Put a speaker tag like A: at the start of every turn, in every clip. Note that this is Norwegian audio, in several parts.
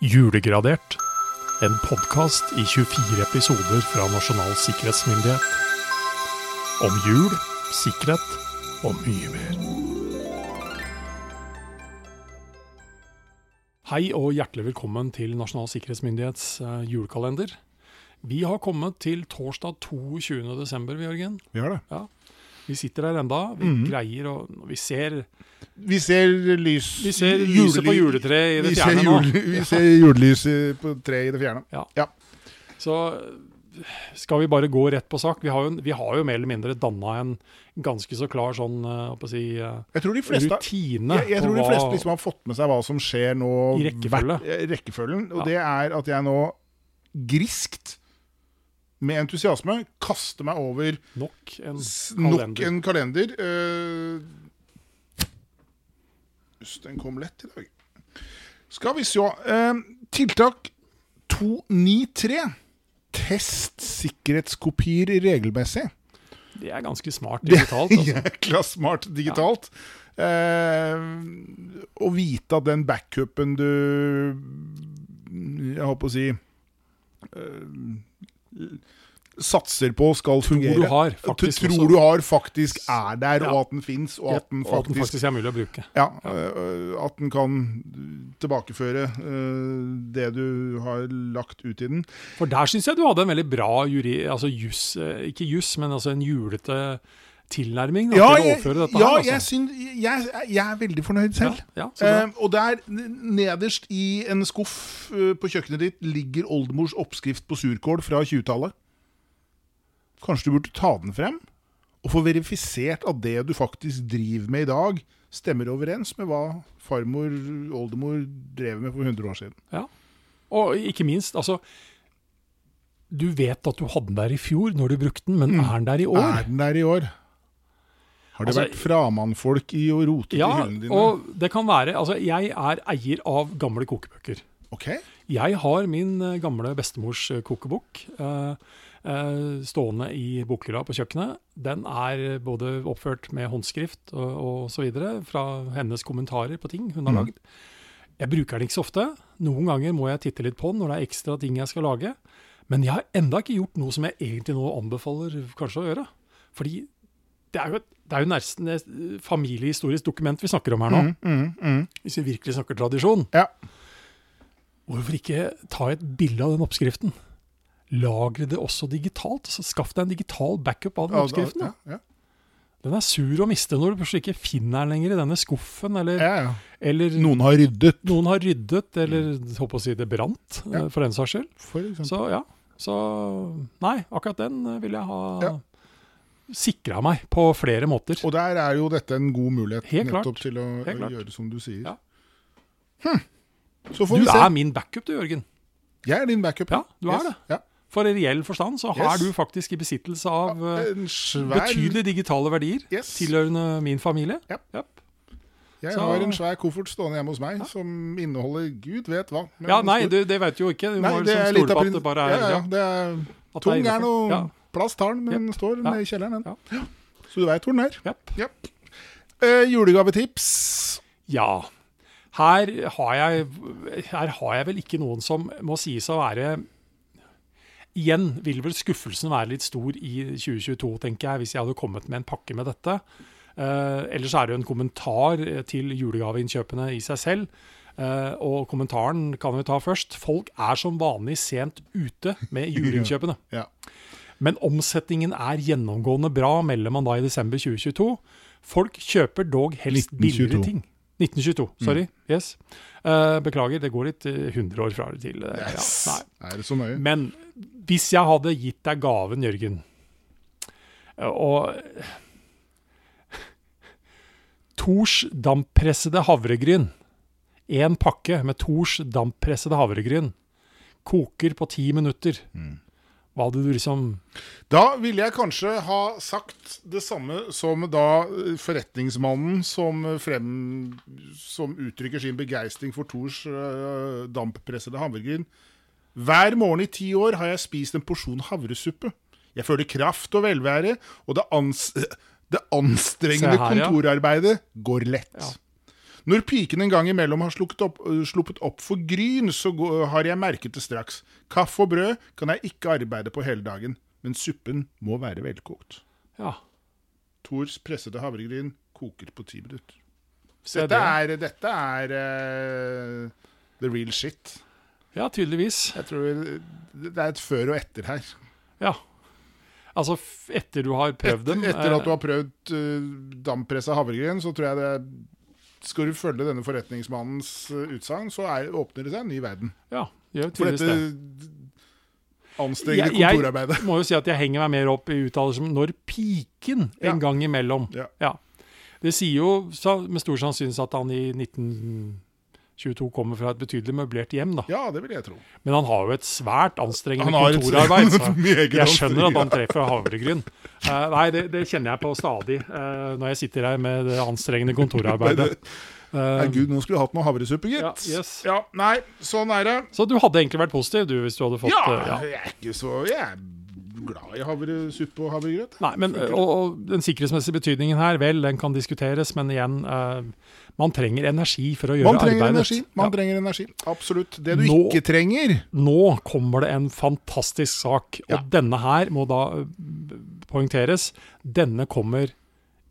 A: Julegradert. En podkast i 24 episoder fra Nasjonal sikkerhetsmyndighet. Om jul, sikkerhet og mye mer. Hei og hjertelig velkommen til Nasjonal sikkerhetsmyndighets eh, julekalender. Vi har kommet til torsdag 22. desember, vi, Jørgen.
B: Vi har det.
A: Ja. Vi sitter her enda. Vi
B: Mhm.
A: greier å Vi ser,
B: Vi ser lys
A: vi ser lyset på juletreet i det
B: vi
A: fjerne
B: ser
A: nå.
B: Vi ser julelyset på treet i det fjerne.
A: Så skal vi bare gå rett på sak. Vi har jo, vi har jo mer eller mindre danna en ganske så klar sånn eh, si, eh,
B: Jeg fleste,
A: rutine
B: jeg, jeg tror de fleste liksom har fått med seg hva som skjer nå.
A: I rekkefølge.
B: hvert- eh, rekkefølgen. Og
A: Ja.
B: det er at jeg nå griskt, med entusiasme, kaster meg over
A: nok en
B: kalender. nok en kalender. Uh, den kom lett i dag. Skal vi se. eh, tiltak 293. Test sikkerhetskopier regelmessig.
A: Det er ganske smart digitalt. Altså.
B: jækla smart digitalt. Eh, å vite at den backupen du Jeg holdt på å si eh, Satser på skal
A: Tror
B: fungere.
A: du har, faktisk.
B: tror
A: også.
B: du har, faktisk er der,
A: Ja.
B: og at den fins, og den
A: Og at den
B: faktisk,
A: er mulig å bruke.
B: ja, eh, At den kan tilbakeføre eh, det du har lagt ut i den.
A: For der syns jeg du hadde en veldig bra juri, altså juss, eh, ikke juss, men altså en julete tilnærming da,
B: Ja,
A: til å
B: jeg,
A: overføre dette
B: ja
A: her.
B: jeg,
A: Altså.
B: syns, jeg, jeg er veldig fornøyd selv.
A: Ja, ja.
B: Eh, og der, nederst i en skuff uh, på kjøkkenet ditt, ligger oldemors oppskrift på surkål fra 20-tallet. Kanskje du burde ta den frem og få verifisert at det du faktisk driver med i dag, stemmer overens med hva farmor, oldemor drev med for 100 år siden.
A: Ja, Og ikke minst, altså Du vet at du hadde den der i fjor når du brukte den, men
B: Mm.
A: er den der i år?
B: Er den der i år? Har det
A: Altså,
B: vært framannfolk i å rote
A: Ja,
B: til hyllene dine?
A: Ja, og det kan være Altså, jeg er eier av gamle kokebøker.
B: Ok,
A: Jeg har min eh, gamle bestemors eh, kokebok eh, stående i bokhylla på kjøkkenet. Den er både oppført med håndskrift og, og så videre, fra hennes kommentarer på ting hun har
B: Mhm.
A: lagd. Jeg bruker den ikke så ofte. Noen ganger må jeg titte litt på den når det er ekstra ting jeg skal lage. Men jeg har enda ikke gjort noe som jeg egentlig nå anbefaler kanskje å gjøre. Fordi det er jo, et, det er jo nesten et eh, familiehistorisk dokument vi snakker om her nå.
B: mm, mm, mm.
A: Hvis vi virkelig snakker tradisjon.
B: Ja.
A: Hvorfor ikke ta et bilde av den oppskriften? Lagre det også digitalt. så Skaff deg en digital backup av den
B: Ja, da-
A: oppskriften.
B: Ja, ja.
A: Den er sur å miste når du plutselig ikke finner den lenger i denne skuffen, eller,
B: Ja, ja.
A: eller
B: Noen har ryddet,
A: noen har ryddet, eller håper å si det brant, eh, for den saks skyld. Så ja. Så nei, akkurat den eh, vil jeg ha
B: Ja.
A: sikra meg på flere måter.
B: Og der er jo dette en god mulighet
A: Helt klart.
B: nettopp til å,
A: klart.
B: gjøre som du sier.
A: Ja.
B: Hm. Så får
A: Du
B: vi se.
A: er min backup, du, Jørgen.
B: Jeg er din backup.
A: Ja, du er det.
B: Ja.
A: For i reell forstand så er
B: Yes.
A: du faktisk i besittelse av eh,
B: svær
A: betydelige digitale verdier
B: yes.
A: tilhørende min familie.
B: Ja.
A: Yep.
B: Jeg har en svær koffert stående hjemme hos meg som inneholder gud vet hva. Men
A: Ja, nei, du, det vet du jo ikke. Du
B: Nei,
A: må
B: det
A: liksom
B: er
A: stole på at det bare er
B: ja, ja,
A: ja,
B: det er, Tung er
A: innenfor.
B: noe
A: Ja,
B: Plass tar den, men den står
A: Ja.
B: i kjelleren.
A: Ja.
B: Så du veit hvor den er.
A: Yep.
B: Yep. Uh, julegavetips.
A: ja. Her har, jeg, her har jeg vel ikke noen som må sies å være Igjen vil vel skuffelsen være litt stor i 2022, tenker jeg, hvis jeg hadde kommet med en pakke med dette. Uh, ellers er det jo en kommentar eh, til julegaveinnkjøpene i seg selv. Uh, og kommentaren kan vi ta først. Folk er som vanlig sent ute med juleinnkjøpene.
B: Ja.
A: Men omsetningen er gjennomgående bra, melder man da i desember 2022. Folk kjøper dog helst
B: 1922.
A: billigere ting. 1922, sorry. Yes. Uh, beklager, det går litt eh, 100 år fra det til. Uh,
B: Yes.
A: ja.
B: Er det så nøye?
A: Men hvis jeg hadde gitt deg gaven, Jørgen, eh, og Tors damppressede havregryn. Én pakke med Tors damppressede havregryn. Koker på ti minutter. Hva hadde du liksom
B: Da ville jeg kanskje ha sagt det samme som da eh, forretningsmannen som, frem, som uttrykker sin begeistring for Tors uh, damppressede havregryn. Hver morgen i ti år har jeg spist en porsjon havresuppe. Jeg føler kraft og velvære, og det, ans det anstrengende
A: her, ja.
B: kontorarbeidet går lett.
A: Ja.
B: Når piken en gang imellom har opp, øh, sluppet opp for gryn, så har jeg merket det straks. Kaffe og brød kan jeg ikke arbeide på hele dagen, men suppen må være velkokt.
A: Ja,
B: Tors pressede havregryn koker på ti minutter. Dette
A: det.
B: er, dette er uh, the real shit.
A: Ja, tydeligvis.
B: Jeg tror det er et før og etter her.
A: Ja. Altså, etter du har prøvd dem
B: Etter
A: eh,
B: at du har prøvd uh, dampressa havregryn, så tror jeg det er Skal du følge denne forretningsmannens uh, utsagn, så er, åpner det seg en ny verden.
A: Ja, gjør
B: For dette
A: det.
B: anstrengende
A: kontorarbeidet. jeg- må jo si at jeg henger meg mer opp i uttalelser som 'når piken'
B: Ja.
A: en gang imellom.
B: Ja.
A: Det sier jo med stor sannsynlighet at han i 1922 kommer fra et betydelig møblert hjem, da.
B: Ja, det vil jeg tro.
A: Men han har jo et svært anstrengende
B: Han har et-
A: kontorarbeid. Så jeg skjønner at han treffer havregryn. Uh, nei, det, det kjenner jeg på stadig uh, når jeg sitter her med det anstrengende kontorarbeidet.
B: Nei, Gud, nå skulle du hatt noe havresuppe, gitt.
A: Ja, yes.
B: Ja, nei, sånn er det.
A: så du hadde egentlig vært positiv, du, hvis du hadde fått
B: Ja,
A: eh, ja.
B: jeg er ikke så Jeg er glad i havresuppe og havregrøt.
A: Nei, men, og, og den sikkerhetsmessige betydningen her, vel, den kan diskuteres, men igjen, eh, man trenger energi for å gjøre
B: Man trenger
A: arbeidet.
B: energi. Man
A: Ja.
B: trenger energi. Absolutt. Det du
A: Nå-
B: ikke trenger
A: Nå kommer det en fantastisk sak, og
B: Ja.
A: denne her må da eh, poengteres. Denne kommer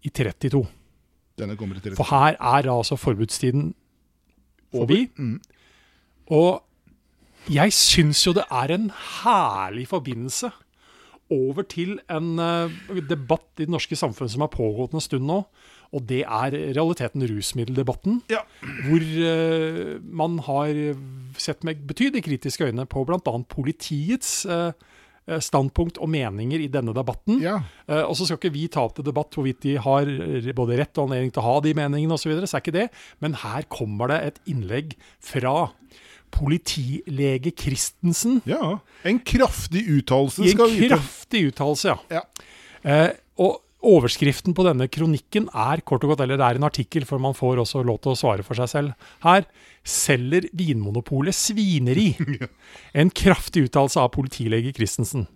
A: i 32.
B: Denne kommer i 32.
A: For her er altså forbudstiden forbi.
B: Mm.
A: Og jeg syns jo det er en herlig forbindelse over til en eh, debatt i det norske samfunnet som har pågått en stund nå. Og det er realiteten rusmiddeldebatten.
B: Ja.
A: Hvor eh, man har sett med betydelig kritiske øyne på bl.a. politiets eh, standpunkt og meninger i denne debatten.
B: ja.
A: Og så skal ikke vi ta opp til debatt hvorvidt de har både rett og anledning til å ha de meningene osv., så, videre, så er ikke det. Men her kommer det et innlegg fra politilege Christensen
B: ja. En kraftig uttalelse
A: en
B: skal vite.
A: kraftig uttalelse, ja.
B: Ja.
A: Eh, og overskriften på denne kronikken er kort og godt, eller det er en artikkel, for man får også lov til å svare for seg selv her. Selger Vinmonopolet svineri? En kraftig uttalelse av politilege Christensen.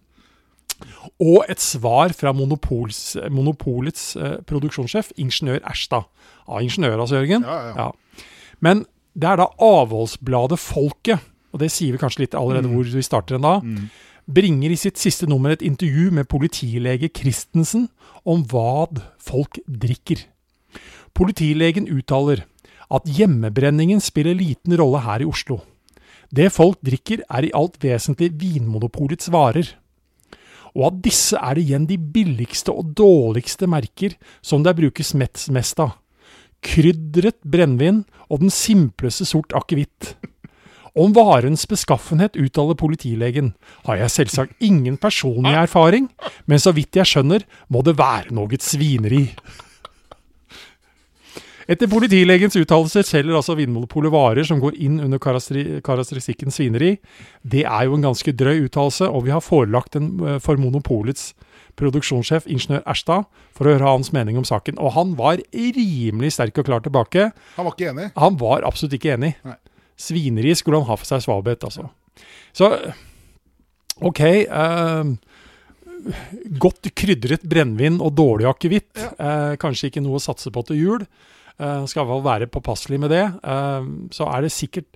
A: Og et svar fra Monopols, Monopolets eh, produksjonssjef, ingeniør Erstad. Av ingeniører, altså, Jørgen.
B: Ja, ja.
A: Men det er da avholdsbladet Folket, og det sier vi kanskje litt allerede hvor vi starter den da, bringer i sitt siste nummer et intervju med politilege Christensen om hva folk drikker. Politilegen uttaler at hjemmebrenningen spiller liten rolle her i Oslo. Det folk drikker er i alt vesentlig Vinmonopolets varer. Og av disse er det igjen de billigste og dårligste merker som det brukes mest av. Krydret brennevin og den simpleste sort akevitt. Om varens beskaffenhet, uttaler politilegen, har jeg selvsagt ingen personlig erfaring, men så vidt jeg skjønner, må det være noe svineri. Etter politilegens uttalelser selger altså Vinmonopolet varer som går inn under karakteristikken svineri. Det er jo en ganske drøy uttalelse, og vi har forelagt den eh, for Monopolets produksjonssjef, ingeniør Erstad, for å høre hans mening om saken. Og han var rimelig sterk og klar tilbake.
B: Han var ikke enig.
A: Han var absolutt ikke enig.
B: Nei.
A: Svineri skulle han ha for seg svabhet, altså. Så OK. Eh, godt krydret brennevin og dårlig akevitt. Eh, kanskje ikke noe å satse på til jul. Eh, skal vel være påpasselig med det. Eh, så er det sikkert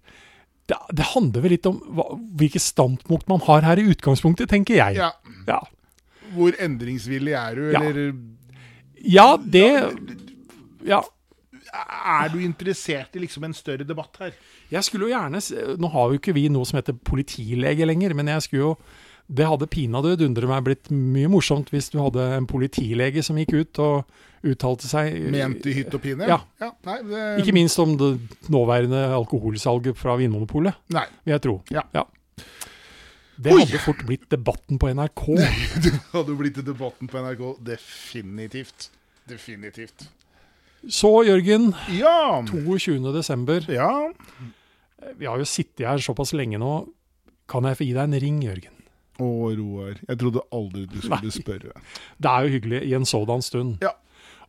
A: det, det handler vel litt om hva, hvilket standpunkt man har her i utgangspunktet, tenker jeg.
B: Ja.
A: Ja,
B: Hvor endringsvillig er du,
A: Ja.
B: eller
A: ja det Ja.
B: er du interessert i liksom en større debatt her?
A: Jeg skulle jo gjerne Nå har jo ikke vi noe som heter politilege lenger, men jeg skulle jo Det hadde pinadø dundre meg blitt mye morsomt hvis du hadde en politilege som gikk ut og uttalte seg
B: Ment i hytt og pine?
A: Ja.
B: nei, det,
A: Ikke minst om det nåværende alkoholsalget fra Vinmonopolet, vil jeg tro.
B: Ja.
A: Det
B: Oi.
A: hadde fort blitt debatten på NRK.
B: Det hadde blitt debatten på NRK. Definitivt. Definitivt.
A: Så, Jørgen.
B: Ja.
A: 22. desember.
B: Ja.
A: Vi har jo sittet her såpass lenge nå. Kan jeg få gi deg en ring, Jørgen?
B: Å, Roar. Jeg trodde aldri du skulle
A: Nei.
B: spørre.
A: Det er jo hyggelig i en sådan stund.
B: Ja.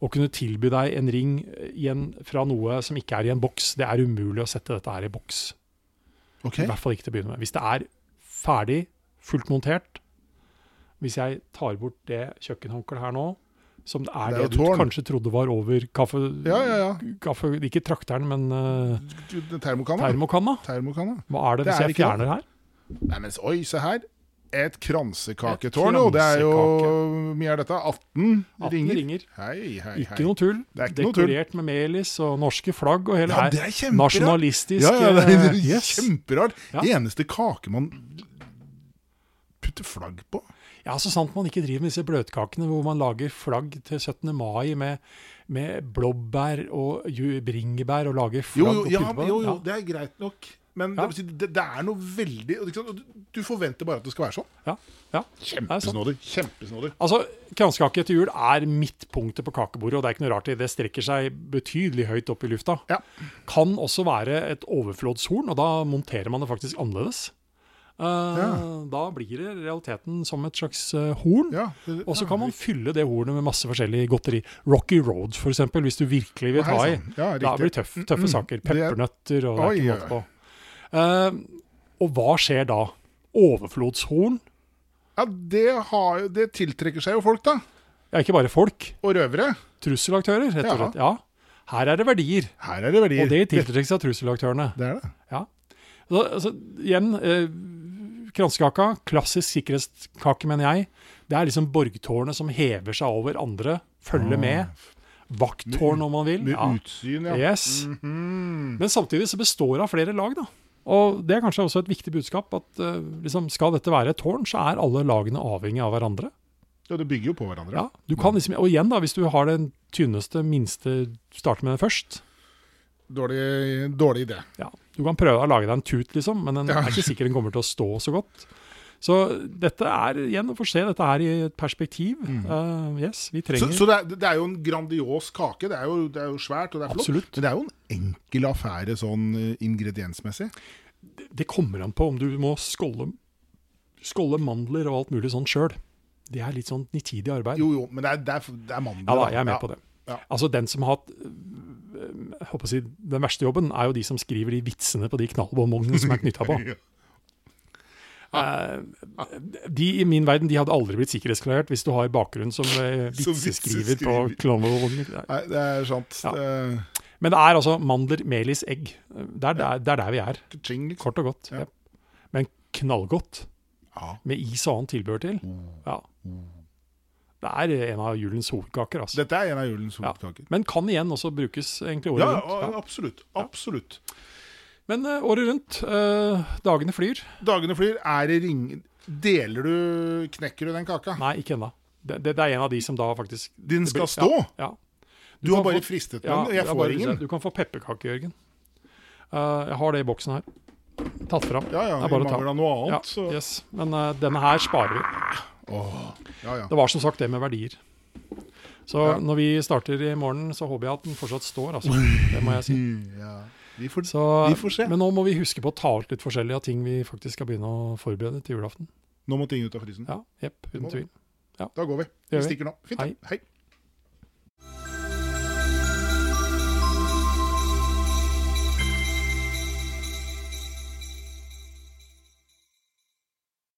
A: Å kunne tilby deg en ring i en, fra noe som ikke er i en boks, det er umulig å sette dette her i boks.
B: Okay.
A: I hvert fall ikke til å begynne med. Hvis det er ferdig, fullt montert Hvis jeg tar bort det kjøkkenhåndkleet her nå, Som er
B: Det
A: det,
B: er det
A: du
B: tårn.
A: kanskje trodde var over kaffe...
B: Ja, ja, ja.
A: kaffe ikke trakteren, men uh,
B: Termokanna.
A: termokanna.
B: Termokanna.
A: Hva er det
B: Det
A: hvis
B: er
A: jeg
B: fjerner det.
A: fjerner her?
B: Nei, men oi, se her. Et
A: Et
B: kransekaketårn, og det er jo Hvor mye er dette? 18
A: 18
B: ringer?
A: ringer.
B: Hei, hei,
A: Ikke
B: hei.
A: noe tull.
B: Det er ikke noe tull.
A: Dekorert med melis og norske flagg og hele
B: Ja, det er kjemperart.
A: Nasjonalistisk
B: Ja, ja, det er
A: eh, yes.
B: kjemperart.
A: Ja.
B: Eneste kake man putter flagg på.
A: Ja, så sant man ikke driver med disse bløtkakene hvor man lager flagg til 17. mai med, med blåbær og bringebær og lager flagg
B: Jo, jo,
A: og
B: ja,
A: på
B: jo, jo
A: Ja.
B: det er greit nok. Men
A: Ja.
B: det, det, det er noe veldig sant? du- forventer bare at det skal være sånn.
A: Ja, ja. Det.
B: Kjempesnådig. Kjempesnådig.
A: Altså, Kransekake til jul er midtpunktet på kakebordet, og det er ikke noe rart i det. Strekker seg betydelig høyt opp i lufta.
B: Ja.
A: Kan også være et overflodshorn, og da monterer man det faktisk annerledes. Eh, Da blir det realiteten som et slags uh, horn.
B: Ja,
A: Og så
B: ja,
A: kan man fylle det hornet med masse forskjellig godteri. Rocky Road, f.eks., hvis du virkelig vil ha i.
B: Ja,
A: Da blir det tøff, tøffe
B: Mm,
A: saker.
B: er-
A: Peppernøtter og det er ikke
B: noe
A: måte på. Uh, og hva skjer da? Overflodshorn?
B: Ja, det, har, det tiltrekker seg jo folk, da.
A: Ja, ikke bare folk.
B: Og røvere.
A: Trusselaktører, rett og slett. Ja. Her er det verdier,
B: Her er det verdier.
A: og det tiltrekker seg trusselaktørene.
B: det er det.
A: Ja. Så, altså, igjen, kransekaka, klassisk sikkerhetskake, mener jeg. Det er liksom borgtårnet som hever seg over andre, følger
B: Ah.
A: med. Vakttårn, om man vil.
B: Med
A: Ja.
B: utsyn, ja.
A: Yes.
B: Mhm.
A: Men samtidig så består det av flere lag, da. Og det er kanskje også et viktig budskap, at uh, liksom, skal dette være et tårn, så er alle lagene avhengig av hverandre.
B: Ja, det bygger jo på hverandre.
A: Ja, du kan liksom, Og igjen, da, hvis du har den tynneste, minste, starter med den først.
B: Dårlig, dårlig idé.
A: Ja, Du kan prøve å lage deg en tut, liksom, men den
B: Ja.
A: er ikke sikker den kommer til å stå så godt. Så dette er igjen å få se dette her i et perspektiv. Eh, yes, vi
B: Så,
A: trenger
B: så det, er, det er jo en grandios kake. Det er jo, det er jo svært og det er flott.
A: Absolutt.
B: Men det er jo en enkel affære sånn eh, ingrediensmessig.
A: Det kommer an på om du må skålle, skålle mandler og alt mulig sånn sjøl. Det er litt sånn nitidig arbeid.
B: Jo, jo, men det er, det er, det er mandler.
A: Ja da, jeg er med på det.
B: Ja.
A: Altså Den som har hatt jeg håper å si, Den verste jobben er jo de som skriver de vitsene på de knallbåndvognene som er knytta på. Eh, De i min verden de hadde aldri blitt sikkerhetsklarert hvis du har bakgrunn som eh, vitseskriver på
B: vitseskriver. Nei, det er sant.
A: Ja.
B: Det
A: Men det er altså mandler, melis, egg. Det er der, det er der vi er,
B: ching, liksom.
A: kort og godt.
B: Ja.
A: Ja. Men knallgodt, med is og annet tilbehør til. Ja. Det er en av julens hovedkaker. altså.
B: Dette er en av julens
A: Ja.
B: hovedkaker.
A: Men kan igjen også brukes egentlig året
B: Ja,
A: rundt. Ja.
B: absolutt. Absolutt.
A: Men uh, året rundt, Uh, dagene flyr.
B: Dagene flyr. Er det ring... Deler du Knekker du den kaka?
A: Nei, ikke ennå. Det, det, det er en av de som da faktisk
B: Den skal
A: blir-
B: stå?
A: Ja. ja.
B: Du, har bare
A: få-
B: fristet den,
A: ja,
B: den. Jeg får ingen.
A: Du kan få pepperkake, Jørgen. Uh, jeg har det i boksen her. Tatt fram.
B: Ja, ja.
A: Det er
B: I
A: bare å ta.
B: noe
A: Ja,
B: annet, så
A: yes. Men denne her sparer vi.
B: Åh, ja, ja.
A: Det var som sagt det med verdier. Så
B: Ja.
A: når vi starter i morgen, så håper jeg at den fortsatt står, altså. Det må jeg si.
B: ja. Vi får,
A: Så,
B: vi får se.
A: men nå må vi huske på å ta ut litt forskjellige av ting vi faktisk skal begynne å forberede til julaften.
B: Nå må ting ut av frysen.
A: Ja, jepp, uten tvil.
B: Da går vi. Vi
A: vi.
B: stikker nå. Fint.
A: Hei.
B: Hei.